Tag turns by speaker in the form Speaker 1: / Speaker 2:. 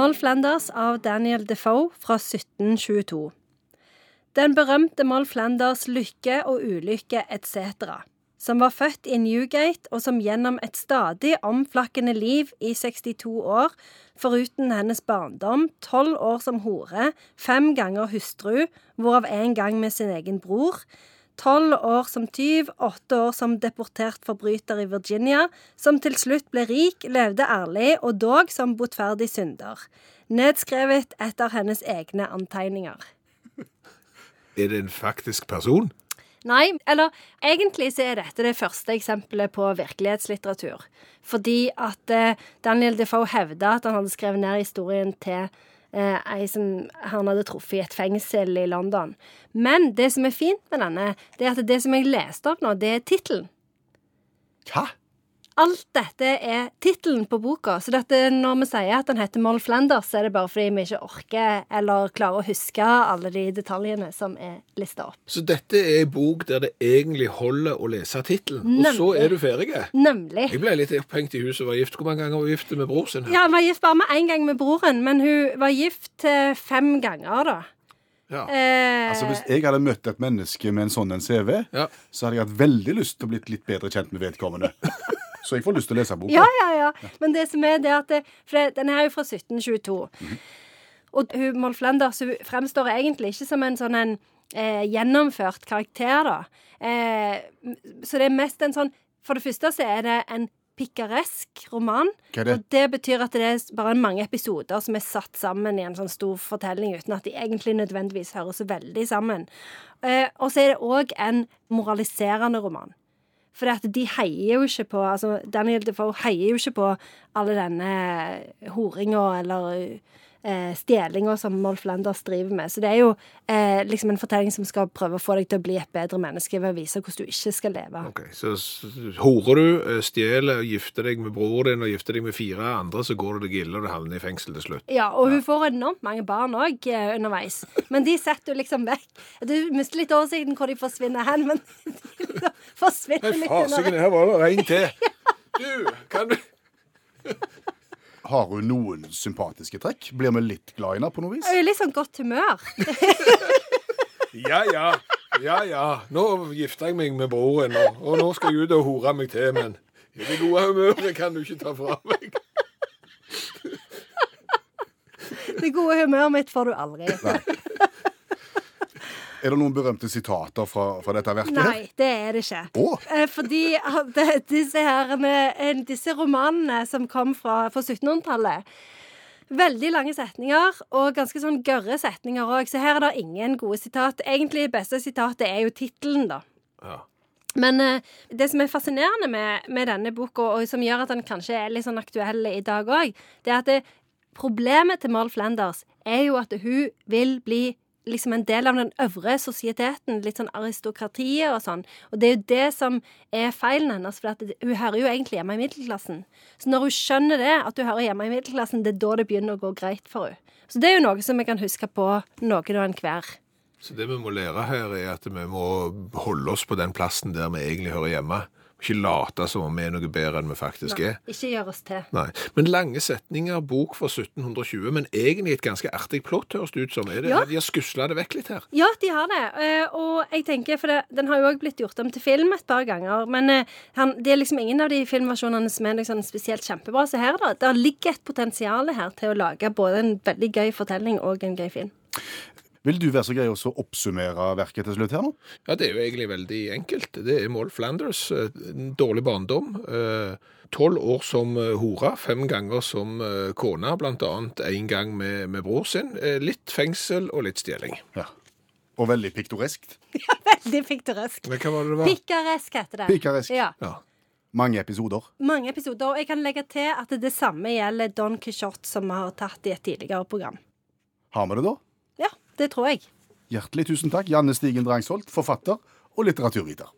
Speaker 1: Moll Flanders av Daniel Defoe fra 1722. Den berømte Moll Flanders lykke og ulykke etc som var født i Newgate, og som gjennom et stadig omflakkende liv i 62 år, foruten hennes barndom, tolv år som hore, fem ganger hustru, hvorav én gang med sin egen bror, tolv år som tyv, åtte år som deportert forbryter i Virginia, som til slutt ble rik, levde ærlig og dog som botferdig synder. Nedskrevet etter hennes egne antegninger.
Speaker 2: Er det en faktisk person?
Speaker 1: Nei, eller egentlig så er dette det første eksempelet på virkelighetslitteratur. Fordi at eh, Daniel Defoe hevda at han hadde skrevet ned historien til ei som han hadde truffet i et fengsel i London. Men det som er fint med denne, det er at det som jeg leste opp nå, det er tittelen.
Speaker 2: Hva?
Speaker 1: Alt dette er tittelen på boka. Så dette, når vi sier at den heter Moll Flanders, så er det bare fordi vi ikke orker eller klarer å huske alle de detaljene som er lista opp.
Speaker 2: Så dette er en bok der det egentlig holder å lese tittelen, og så er du ferdig?
Speaker 1: Nemlig.
Speaker 2: Jeg ble litt opphengt i huset og var gift. Hvor mange ganger var hun gift med bror sin?
Speaker 1: Ja, Hun var gift bare med én gang med broren, men hun var gift fem ganger, da.
Speaker 2: Ja.
Speaker 1: Eh,
Speaker 3: Altså Hvis jeg hadde møtt et menneske med en sånn en CV,
Speaker 2: Ja.
Speaker 3: så hadde jeg hatt veldig lyst til å bli litt bedre kjent med vedkommende. Så jeg får lyst til å lese boka.
Speaker 1: Ja, ja, ja. Men det som er det at det, For den er jo fra 1722. Og hun, Moll Flanders hun fremstår egentlig ikke som en sånn en eh, gjennomført karakter, da. Eh, så det er mest en sånn For det første så er det en pikaresk roman.
Speaker 3: Hva er det?
Speaker 1: Og det betyr at det er bare mange episoder som er satt sammen i en sånn stor fortelling, uten at de egentlig nødvendigvis høres veldig sammen. Eh, og så er det òg en moraliserende roman. For de heier jo ikke på altså Daniel Defoe heier jo ikke på alle denne horinga eller eh, stjelinga som Molf Landers driver med. Så det er jo eh, liksom en fortelling som skal prøve å få deg til å bli et bedre menneske ved å vise hvordan du ikke skal leve.
Speaker 2: Ok, Så horer du, eh, stjeler, gifter deg med bror din og gifter deg med fire andre, så går det deg ille og du havner i fengsel til slutt.
Speaker 1: Ja, og hun får enormt mange barn òg eh, underveis. Men de setter du liksom vekk. Du mister litt oversikten hvor de forsvinner hen, men de forsvinner litt underveis.
Speaker 2: her var det en til. Du, kan du
Speaker 3: Har hun noen sympatiske trekk? Blir vi litt glad i henne på noe vis?
Speaker 1: Jeg er litt sånn godt humør.
Speaker 2: Ja, ja. Ja, ja. Nå gifter jeg meg med broren, og, og nå skal jeg ut og hore meg til, men det gode humøret kan du ikke ta fra meg.
Speaker 1: Det gode humøret mitt får du aldri.
Speaker 3: Er det noen berømte sitater fra, fra dette verket? her?
Speaker 1: Nei, det er det ikke. Eh, Fordi at eh, disse, herrene, eh, disse romanene som kom fra, fra 1700-tallet Veldig lange setninger, og ganske sånn gørre setninger òg. Så her er det ingen gode sitat. Egentlig beste sitatet er jo tittelen, da.
Speaker 2: Ja.
Speaker 1: Men eh, det som er fascinerende med, med denne boka, og som gjør at den kanskje er litt sånn aktuell i dag òg, det er at det, problemet til Moll Flanders er jo at hun vil bli liksom en del av den øvre sosieteten, litt sånn aristokratiet og sånn. Og det er jo det som er feilen hennes, for hun hører jo egentlig hjemme i middelklassen. Så når hun skjønner det, at hun hører hjemme i middelklassen, det er da det begynner å gå greit for henne. Så det er jo noe som vi kan huske på noen og enhver.
Speaker 2: Så det vi må lære her, er at vi må holde oss på den plassen der vi egentlig hører hjemme. Ikke late som om vi er noe bedre enn vi faktisk er.
Speaker 1: Ikke gjør oss til.
Speaker 2: Nei. Men lange setninger, bok fra 1720, men egentlig et ganske artig plott, høres det ut som. Er det,
Speaker 1: Ja.
Speaker 2: De har skusla det vekk litt her.
Speaker 1: Ja, de har det. Eh, Og jeg tenker, for det, den har jo òg blitt gjort om til film et par ganger. Men eh, han, det er liksom ingen av de filmversjonene som er liksom spesielt kjempebra. Så her, da. Det ligger et potensial her til å lage både en veldig gøy fortelling og en gøy film.
Speaker 3: Vil du være så grei også å oppsummere verket til slutt her nå?
Speaker 2: Ja, det er jo egentlig veldig enkelt. Det er Moll Flanders. eh, En dårlig barndom. eh, Tolv år som eh, hore, fem ganger som kone, blant annet en gang med, med bror sin. Litt fengsel og litt stjeling.
Speaker 3: Ja. Og veldig piktoreskt.
Speaker 1: Veldig piktoresk.
Speaker 2: Men hva var det det var?
Speaker 1: Pikaresk heter det.
Speaker 3: Pikaresk.
Speaker 1: Ja.
Speaker 2: Ja.
Speaker 3: Mange episoder.
Speaker 1: Mange episoder. Og jeg kan legge til at det samme gjelder Don Quijote, som vi har tatt i et tidligere program.
Speaker 3: Har vi det da?
Speaker 1: Det tror jeg.
Speaker 3: Hjertelig tusen takk, Janne Stigen Drangsholt, forfatter og litteraturviter.